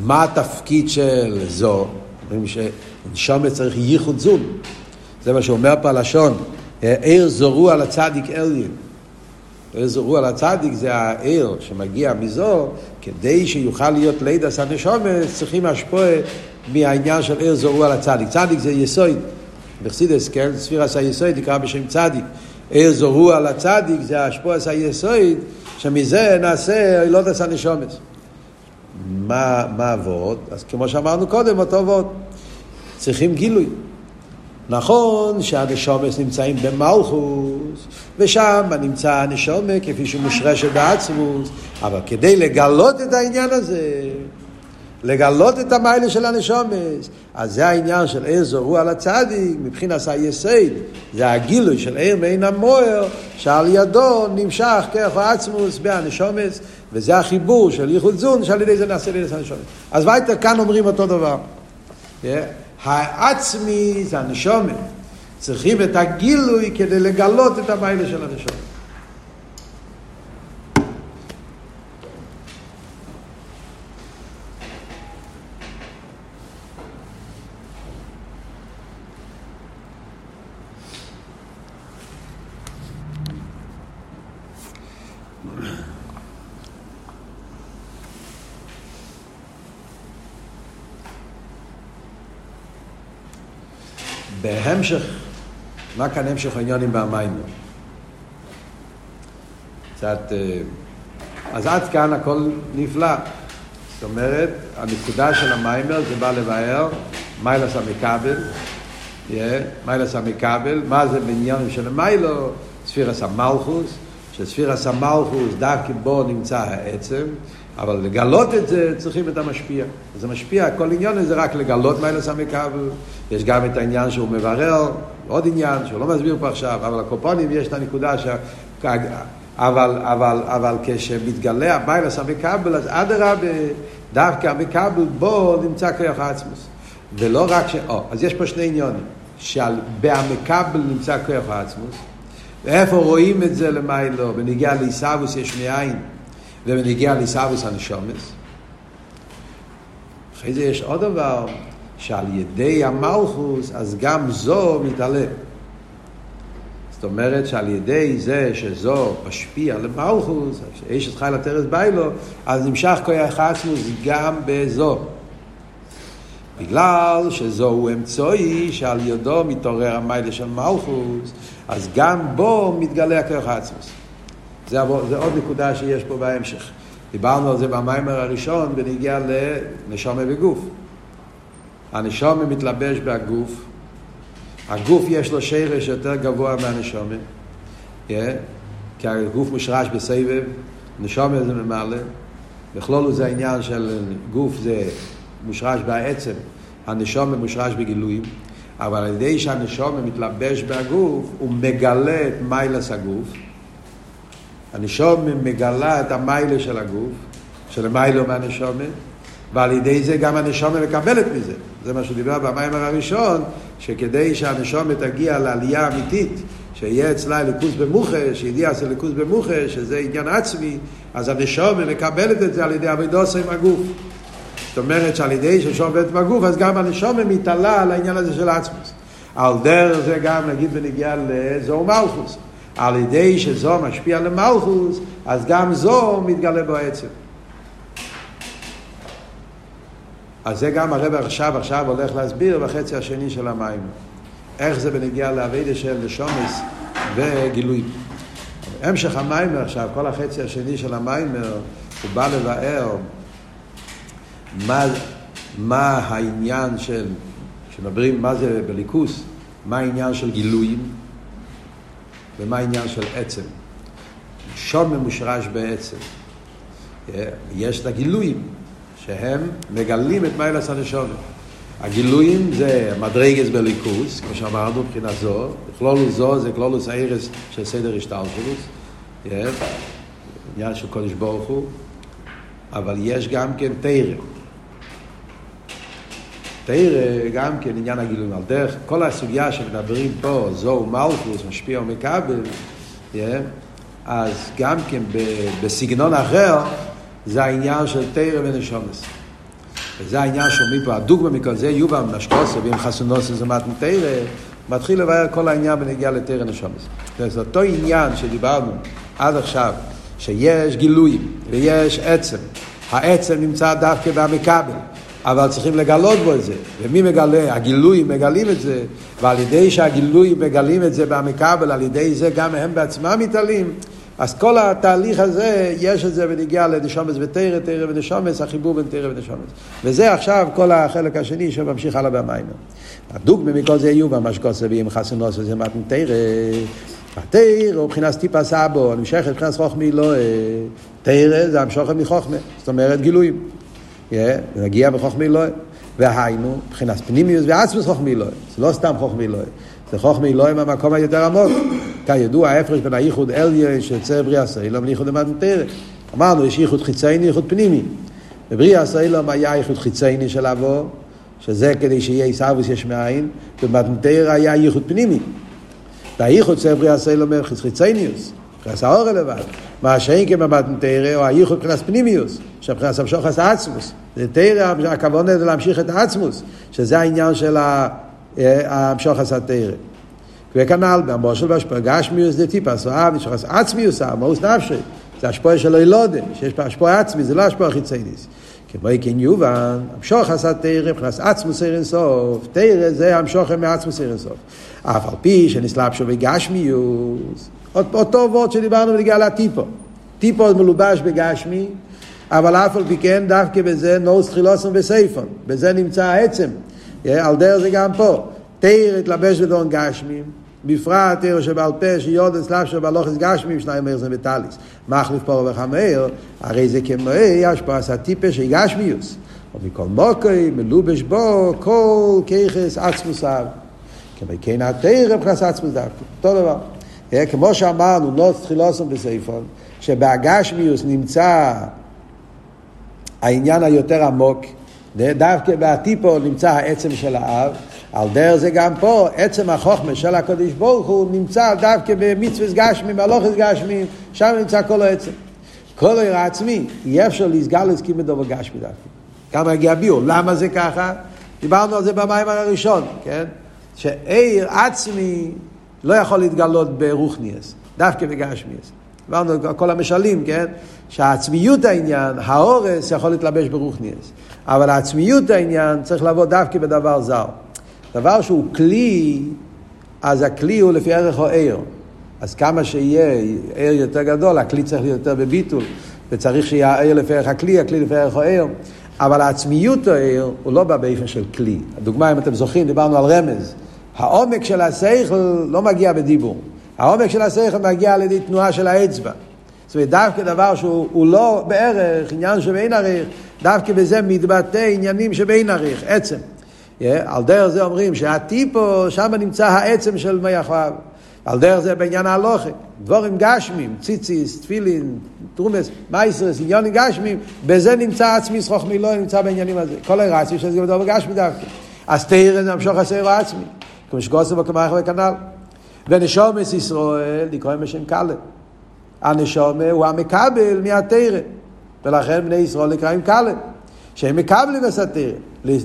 מה התפקיד של זו? אומרים שנשום צריך ייחוד זום. זה מה שאומר פה הלשון, עיר זורו על הצדיק אליין. עיר זורו על הצדיק זה העיר שמגיע מזו, כדי שיוכל להיות לידס הנשומת, צריכים השפוע מהעניין של עיר זורו על הצדיק. צדיק זה יסוד, בחסידס, כן? ספירס היסוד נקרא בשם צדיק. עיר זורו על הצדיק זה השפועס היסוד, שמזה נעשה אילודס הנשומת. מה, מה עבוד? אז כמו שאמרנו קודם, אותו עבוד. צריכים גילוי. נכון שהנשומס נמצאים במלכוס, ושם נמצא הנשומה כפי שהוא מושרשת בעצמוס, אבל כדי לגלות את העניין הזה, לגלות את המיילה של הנשומס, אז זה העניין של עיר זורו על הצדיק, מבחינת היסד, זה הגילוי של עיר מעין המוער, שעל ידו נמשך כרך העצמוס בהנשומס, וזה החיבור של ייחוד זון, שעל ידי זה נעשה לידי הנשומס. אז וייטר כאן אומרים אותו דבר. Yeah. העצמי זה הנשומת. צריכים את הגילוי כדי לגלות את המיילה של הנשומת. בהמשך, מה כאן המשך העניונים במיימר? קצת... אז עד כאן הכל נפלא. זאת אומרת, הנקודה של המיימר זה בא לבאר מיילס yeah, מיילס המקבל, מה זה בעניינים של מיילו, ספירס המלכוס, שספירס המלכוס דווקא בו נמצא העצם, אבל לגלות את זה צריכים את המשפיע. זה משפיע, כל עניין זה רק לגלות מיילס המקבל, יש גם את העניין שהוא מברר, עוד עניין שהוא לא מסביר פה עכשיו, אבל הקופונים יש את הנקודה ש... אבל, אבל, אבל כשמתגלה הביילס המקבל, אז אדרבה, דווקא המקבל בו נמצא כוח העצמוס. ולא רק ש... או, אז יש פה שני עניונים. שבהמקבל נמצא כוח העצמוס, ואיפה רואים את זה למיילו? בנגיע לעיסאוויס יש מאין, ובנגיע לעיסאוויס הנשומס. אחרי זה יש עוד דבר, שעל ידי המלכוס, אז גם זו מתעלה. זאת אומרת שעל ידי זה שזו משפיע למלכוס, שאיש את חייל הטרס ביילו, אז נמשך כוח עצמוס גם בזו. בגלל שזוהו אמצעי שעל ידו מתעורר המיילה של מלכוס, אז גם בו מתגלה הכוח עצמוס. זה, זה עוד נקודה שיש פה בהמשך. דיברנו על זה במיימר הראשון בנגיע לנשומה בגוף. הנשומה מתלבש בגוף, הגוף יש לו שרש יותר גבוה מהנשומה, yeah, כי הגוף מושרש בסבב, נשומה זה ממלא, בכלול זה העניין של גוף זה מושרש בעצם, הנשומה מושרש בגילויים, אבל על ידי שהנשומה מתלבש בגוף, הוא מגלה את מיילס הגוף, הנשומה מגלה את המיילה של הגוף, של מיילו מהנשומה, ועל ידי זה גם הנשומה מקבלת מזה. זה מה שהוא דיבר במיימר הראשון, שכדי שהנשומה תגיע לעלייה אמיתית, שיהיה אצלה ליכוז במוחה, שידיע אצל ליכוז במוחה, שזה עניין עצמי, אז הנשומה מקבלת את זה על ידי אבידוסה עם הגוף. זאת אומרת שעל ידי שנשומה עובדת בגוף, אז גם הנשומה מתעלה על העניין הזה של עצמוס. על דרך זה גם נגיד בנגיע לזו מלכוס. על ידי שזו משפיע למלכוס, אז גם זו מתגלה בו עצם. אז זה גם הרב עכשיו, עכשיו הולך להסביר בחצי השני של המים. איך זה בנגיע לאביידה של נשומס וגילוי. המשך המיימר עכשיו, כל החצי השני של המיימר, הוא בא לבאר מה, מה העניין של, כשמדברים מה זה בליכוס, מה העניין של גילויים ומה העניין של עצם. שום ממושרש בעצם. יש את הגילויים, שהם מגלים את מיילס הנשומת. הגילויים זה מדרגס בליכוס, כמו שאמרנו מבחינה זו, כלולוס זו זה כלולוס הארס של סדר השטלשלוס, עניין של קודש ברוך הוא, אבל יש גם כן תרא. תרא גם כן עניין הגילויים. על דרך כל הסוגיה שמדברים פה, זו מלכוס, משפיע ומקבל, אז גם כן בסגנון אחר, זה העניין של תרא ונשומס. וזה העניין שאומרים פה, הדוגמה מכל זה, יובל משקוסה ואם חסונוסה זה מתן תרא, מתחיל לבאר כל העניין בנגיעה לתרא נשומס. זה אותו עניין שדיברנו עד עכשיו, שיש גילויים ויש עצם. העצם נמצא דווקא במכבל. אבל צריכים לגלות בו את זה. ומי מגלה? הגילויים מגלים את זה, ועל ידי שהגילויים מגלים את זה במכבל, על ידי זה גם הם בעצמם מתעלים. אז כל התהליך הזה, יש את זה ונגיע לנשומץ ותרא, תרא ונשומץ, החיבור בין תרא ונשומץ. וזה עכשיו כל החלק השני שממשיך הלאה במים. הדוגמא מכל זה יהיו במשקוסה ואם חסונוס וזה מתן תרא. התרא הוא מבחינת טיפה סבו, נמשכת מבחינת חוכמי לא... תרא זה המשוכת מחוכמה, זאת אומרת גילויים. נגיע בחוכמי לא... והיינו, מבחינת פנימיוס ועצמוס חוכמי לא. זה לא סתם חוכמי לא. זה חוכמה אלוהים המקום היותר עמוק. כידוע, ההפרש בין הייחוד אליין שיוצא בריאה סוילום לייחוד המתנתרת. אמרנו, יש ייחוד חיצייני, ייחוד פנימי. בבריאה סוילום היה ייחוד חיצייני של אבו, שזה כדי שיהיה עיסאוויס יש מאין, ובמתנתר היה ייחוד פנימי. והייחוד יוצא בריאה סוילום חיצייניוס. מבחינת האור לבד. מה שאין כבמתנתר, או הייחוד מבחינת פנימיוס, שמבחינת המשוחס העצמוס. זה תרא, הכוונה זה להמשיך את העצמוס, שזה העניין של. המשוחס התרא. וכנ"ל, במושל והשפוע גשמיוס זה טיפה סואב, משוחס עצמיוס, המאוס נפשי. זה השפוע של הילודם, שיש פה השפוע עצמי, זה לא השפוע חיצייניס. כמו כן יובן, המשוך עשה תרא, מבחינת עצמוס עיר אינסוף, תרא זה המשוך מעצמוס עיר אינסוף. אף על פי שנסלב שוב בגשמיוס, אותו וורד שדיברנו בנגיעה לטיפו. טיפו מלובש בגשמי, אבל אף על פי כן דווקא בזה נוס תחילוסם וסייפון, בזה נמצא העצם. על דרך זה גם פה. תרא התלבש בדון גשמים, בפרט תרא שבעל פה שיודס לאו שבלוכס גשמים שניים מאיר זה מטליס. מחליף פורו וחמאיר, הרי זה כמו השפעה סטיפה של גשמיוס. ומכל מוקי מלובש בו כל כיחס עצמוסיו. כמו כן התרא מבחינת עצמוס דווקא, אותו דבר. כמו שאמרנו, נוס תחילוסם בסייפון, שבהגשמיוס נמצא העניין היותר עמוק, דווקא בהטיפו נמצא העצם של האב, על דרך זה גם פה, עצם החוכמה של הקדוש ברוך הוא נמצא דווקא במצווה גשמים, בהלוכס גשמים, שם נמצא כל העצם. כל העיר העצמי, אי אפשר לסגל להסכים בדובר גשמי דווקא. כמה יגיע ביור, למה זה ככה? דיברנו על זה במים הראשון, כן? שעיר עצמי לא יכול להתגלות ברוכניאס, דווקא בגשמיאס. על כל המשלים, כן? שהעצמיות העניין, האורס יכול להתלבש ברוכניאס. אבל העצמיות העניין צריך לבוא דווקא בדבר זר. דבר שהוא כלי, אז הכלי הוא לפי ערך או עיר. אז כמה שיהיה עיר יותר גדול, הכלי צריך להיות יותר בביטול, וצריך שיהיה העיר לפי ערך הכלי, הכלי לפי ערך או עיר. אבל העצמיות העיר הוא לא בא באופן של כלי. הדוגמה, אם אתם זוכרים, דיברנו על רמז. העומק של השכל לא מגיע בדיבור. העומק של השכל מגיע על ידי תנועה של האצבע. זאת אומרת, דווקא דבר שהוא לא בערך, עניין שבין ערך, דווקא בזה מתבטא עניינים שבין ערך, עצם. Yeah, על דרך זה אומרים שהטיפו, שם נמצא העצם של מי החואב. על דרך זה בעניין ההלוכה. דבורים גשמים, ציציס, תפילין, תרומס, מייסרס, עניונים גשמים, בזה נמצא עצמי סחוך מילוא, נמצא בעניינים הזה. כל הרצי שזה גם דבר גשמי דווקא. אז תראה זה המשוך הסער עצמי. כמו שגוסר בו כמערך וכנ"ל. ונשומס ישראל, לקרוא בשם קלב. הנשומה הוא המקבל מהתרא. ולכן בני ישראל נקראים קלב. שהם מקבלים את התרא.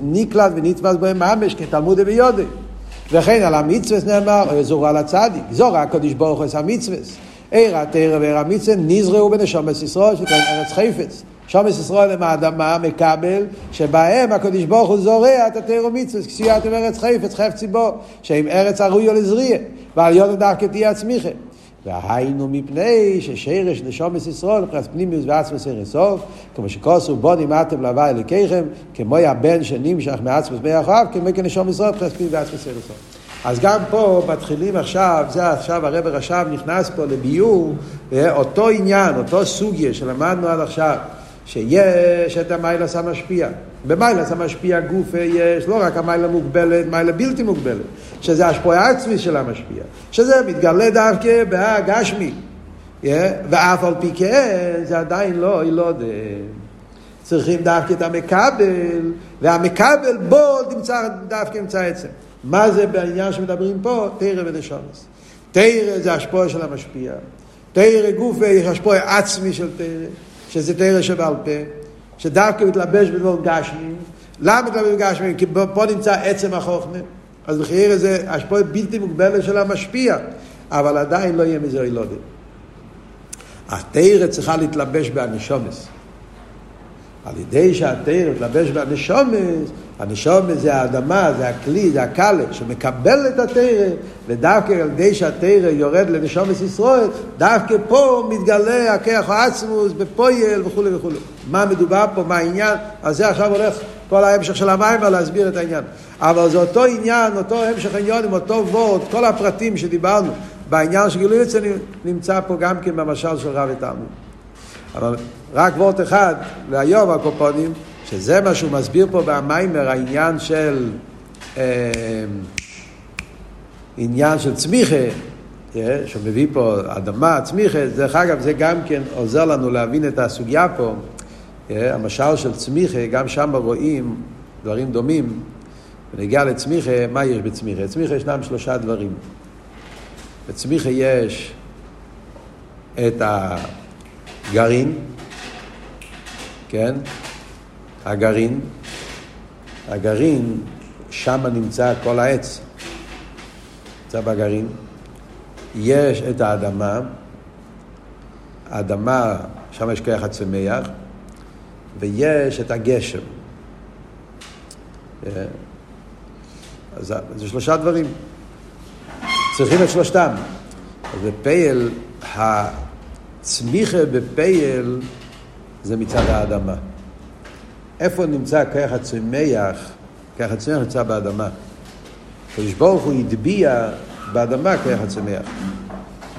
נקלט ונתפס בהם ממש כתלמוד ויודע. וכן על המצווה נאמר, זור על הצדיק, זור הקדוש ברוך הוא עשה מצווה. עיר התרא ועיר המצווה נזרעו בנשומת ישראל, שקוראים ארץ חפץ. שומס ישראל הם האדמה מקבל, שבהם הקדוש ברוך הוא זורע את התרא ומצווה, כסיית ארץ חפץ, חפץ ציבור, שהם ארץ הראויה לזריע, ועל יודו דווקא תהיה עצמיכם. והיינו מפני ששרש נשומת ישראל, מבחינת פנימיוס ועצמוס אין סוף, כמו שכוסו בוני מטם להווה אליקיכם, כמו הבן שנמשך מעצמוס מי אחריו, כמו כנשומת ישראל, מבחינת פנימיוס ועצמוס אין סוף. אז גם פה מתחילים עכשיו, זה עכשיו הרב עכשיו נכנס פה לביור, אותו עניין, אותו סוגיה שלמדנו עד עכשיו, שיש את המיילס המשפיע. במיילס המשפיע גוף יש לא רק המיילה מוגבלת, מיילה בלתי מוגבלת, שזה השפועה עצמי של המשפיע, שזה מתגלה דווקא בהגשמי. Yeah, ואף על פי כן זה עדיין לא ילוד. צריכים דווקא את המקבל, והמקבל בו נמצא דווקא נמצא עצם. מה זה בעניין שמדברים פה? תרא ונשומס. תרא זה השפועה של המשפיע. תרא גוף יש השפועה עצמי של תרא. שזה תרא שבעל פה, שדווקא מתלבש בדבור גשמים. למה מתלבש בגשמים? כי פה נמצא עצם החוכמה. אז בחייר זה השפעה בלתי מוגבלת של המשפיע, אבל עדיין לא יהיה מזה אילודים. התרא צריכה להתלבש באנשומס. על ידי שהתרא מתלבש באנשומס, הנשומס זה האדמה, זה הכלי, זה הקלה, שמקבל את התרא, ודווקא על ידי שהתרא יורד לנשומס ישראל, דווקא פה מתגלה הכח העצמוס בפויל וכולי וכולי. מה מדובר פה, מה העניין, אז זה עכשיו הולך כל ההמשך של המים להסביר את העניין. אבל זה אותו עניין, אותו המשך עניין עם אותו וורד, כל הפרטים שדיברנו בעניין של גילוי עצמי נמצא פה גם כן במשל של רב ותלמוד. אבל רק וורד אחד להיום הקופונים, שזה מה שהוא מסביר פה במיימר, העניין של אה, עניין של צמיחה, אה, שהוא מביא פה אדמה, צמיחה, דרך אגב זה גם כן עוזר לנו להבין את הסוגיה פה, אה, המשל של צמיחה, גם שם רואים דברים דומים, ונגיע לצמיחה, מה יש בצמיחה? בצמיחה ישנם שלושה דברים. בצמיחה יש את הגרעין, כן? הגרעין, הגרעין, שם נמצא כל העץ, נמצא בגרעין. יש את האדמה, האדמה, שם יש כרך הצמח, ויש את הגשם. אה, אז זה שלושה דברים. צריכים את שלושתם. בפייל, הצמיחה בפייל זה מצד האדמה. איפה נמצא כרך הצומח? כרך הצומח נמצא באדמה. הקדוש ברוך הוא הטביע באדמה כרך הצומח.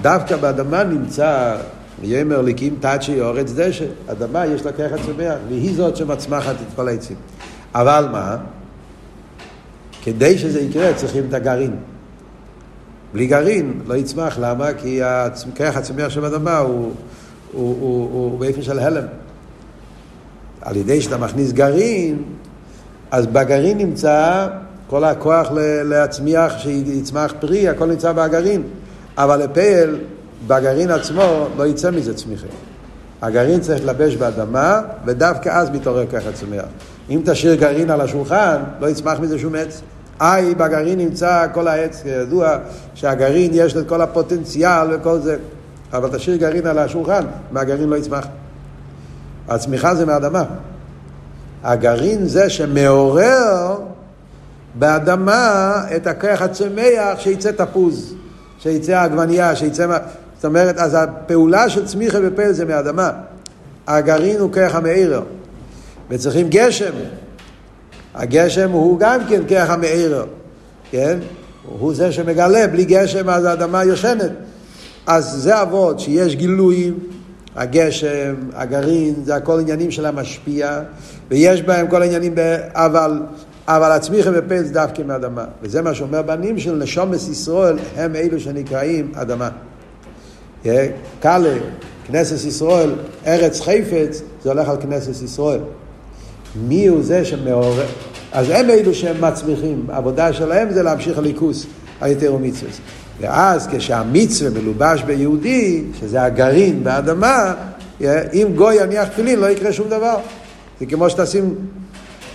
דווקא באדמה נמצא, יאמר ליקים תצ'י אורץ דשא, אדמה יש לה כרך הצומח, והיא זאת שמצמחת את כל העצים. אבל מה? כדי שזה יקרה צריכים את הגרעין. בלי גרעין לא יצמח, למה? כי כרך הצומח של האדמה הוא, הוא, הוא, הוא, הוא באופן של הלם. על ידי שאתה מכניס גרעין, אז בגרעין נמצא כל הכוח להצמיח, שיצמח פרי, הכל נמצא בגרעין. אבל לפעל, בגרעין עצמו לא יצא מזה צמיחה. הגרעין צריך להתלבש באדמה, ודווקא אז מתעורר ככה צומח. אם תשאיר גרעין על השולחן, לא יצמח מזה שום עץ. איי, בגרעין נמצא כל העץ, כידוע שהגרעין יש לו את כל הפוטנציאל וכל זה. אבל תשאיר גרעין על השולחן, מהגרעין לא יצמח. הצמיחה זה מהאדמה. הגרעין זה שמעורר באדמה את הכוח הצומח שיצא תפוז, שיצא עגבנייה, שיצא... זאת אומרת, אז הפעולה של צמיחה ופה זה מהאדמה. הגרעין הוא כוח המאירר. וצריכים גשם. הגשם הוא גם כן כוח המאירר, כן? הוא זה שמגלה, בלי גשם אז האדמה יושנת. אז זה אבות שיש גילויים, הגשם, הגרעין, זה הכל עניינים של המשפיע, ויש בהם כל העניינים, אבל, אבל הצמיחה זה דווקא מאדמה. וזה מה שאומר בנים של נשומס ישראל, הם אלו שנקראים אדמה. קאלה, כנסת ישראל, ארץ חפץ, זה הולך על כנסת ישראל. מי הוא זה שמעורר? אז הם אלו שהם מצמיחים, העבודה שלהם זה להמשיך הליכוס היתר ומצווה. ואז כשהמצווה מלובש ביהודי, שזה הגרעין באדמה, אם גוי יניח תפילין לא יקרה שום דבר. זה כמו שתשים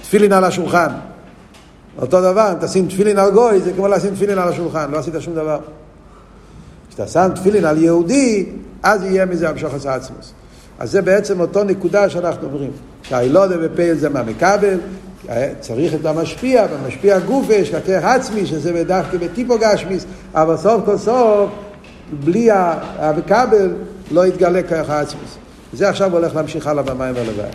תפילין על השולחן. אותו דבר, אם תשים תפילין על גוי, זה כמו לשים תפילין על השולחן, לא עשית שום דבר. כשאתה שם תפילין על יהודי, אז יהיה מזה המשוך עשה עצמוס. אז זה בעצם אותו נקודה שאנחנו אומרים. שהאילודה בפייל זה מה מקבל, צריך את המשפיע, במשפיע גוף יש ככך עצמי, שזה דווקא בטיפו גשמיס, אבל סוף כל סוף, בלי המקבל, לא יתגלה ככה עצמיס. זה עכשיו הולך להמשיך הלאה במים ולבד.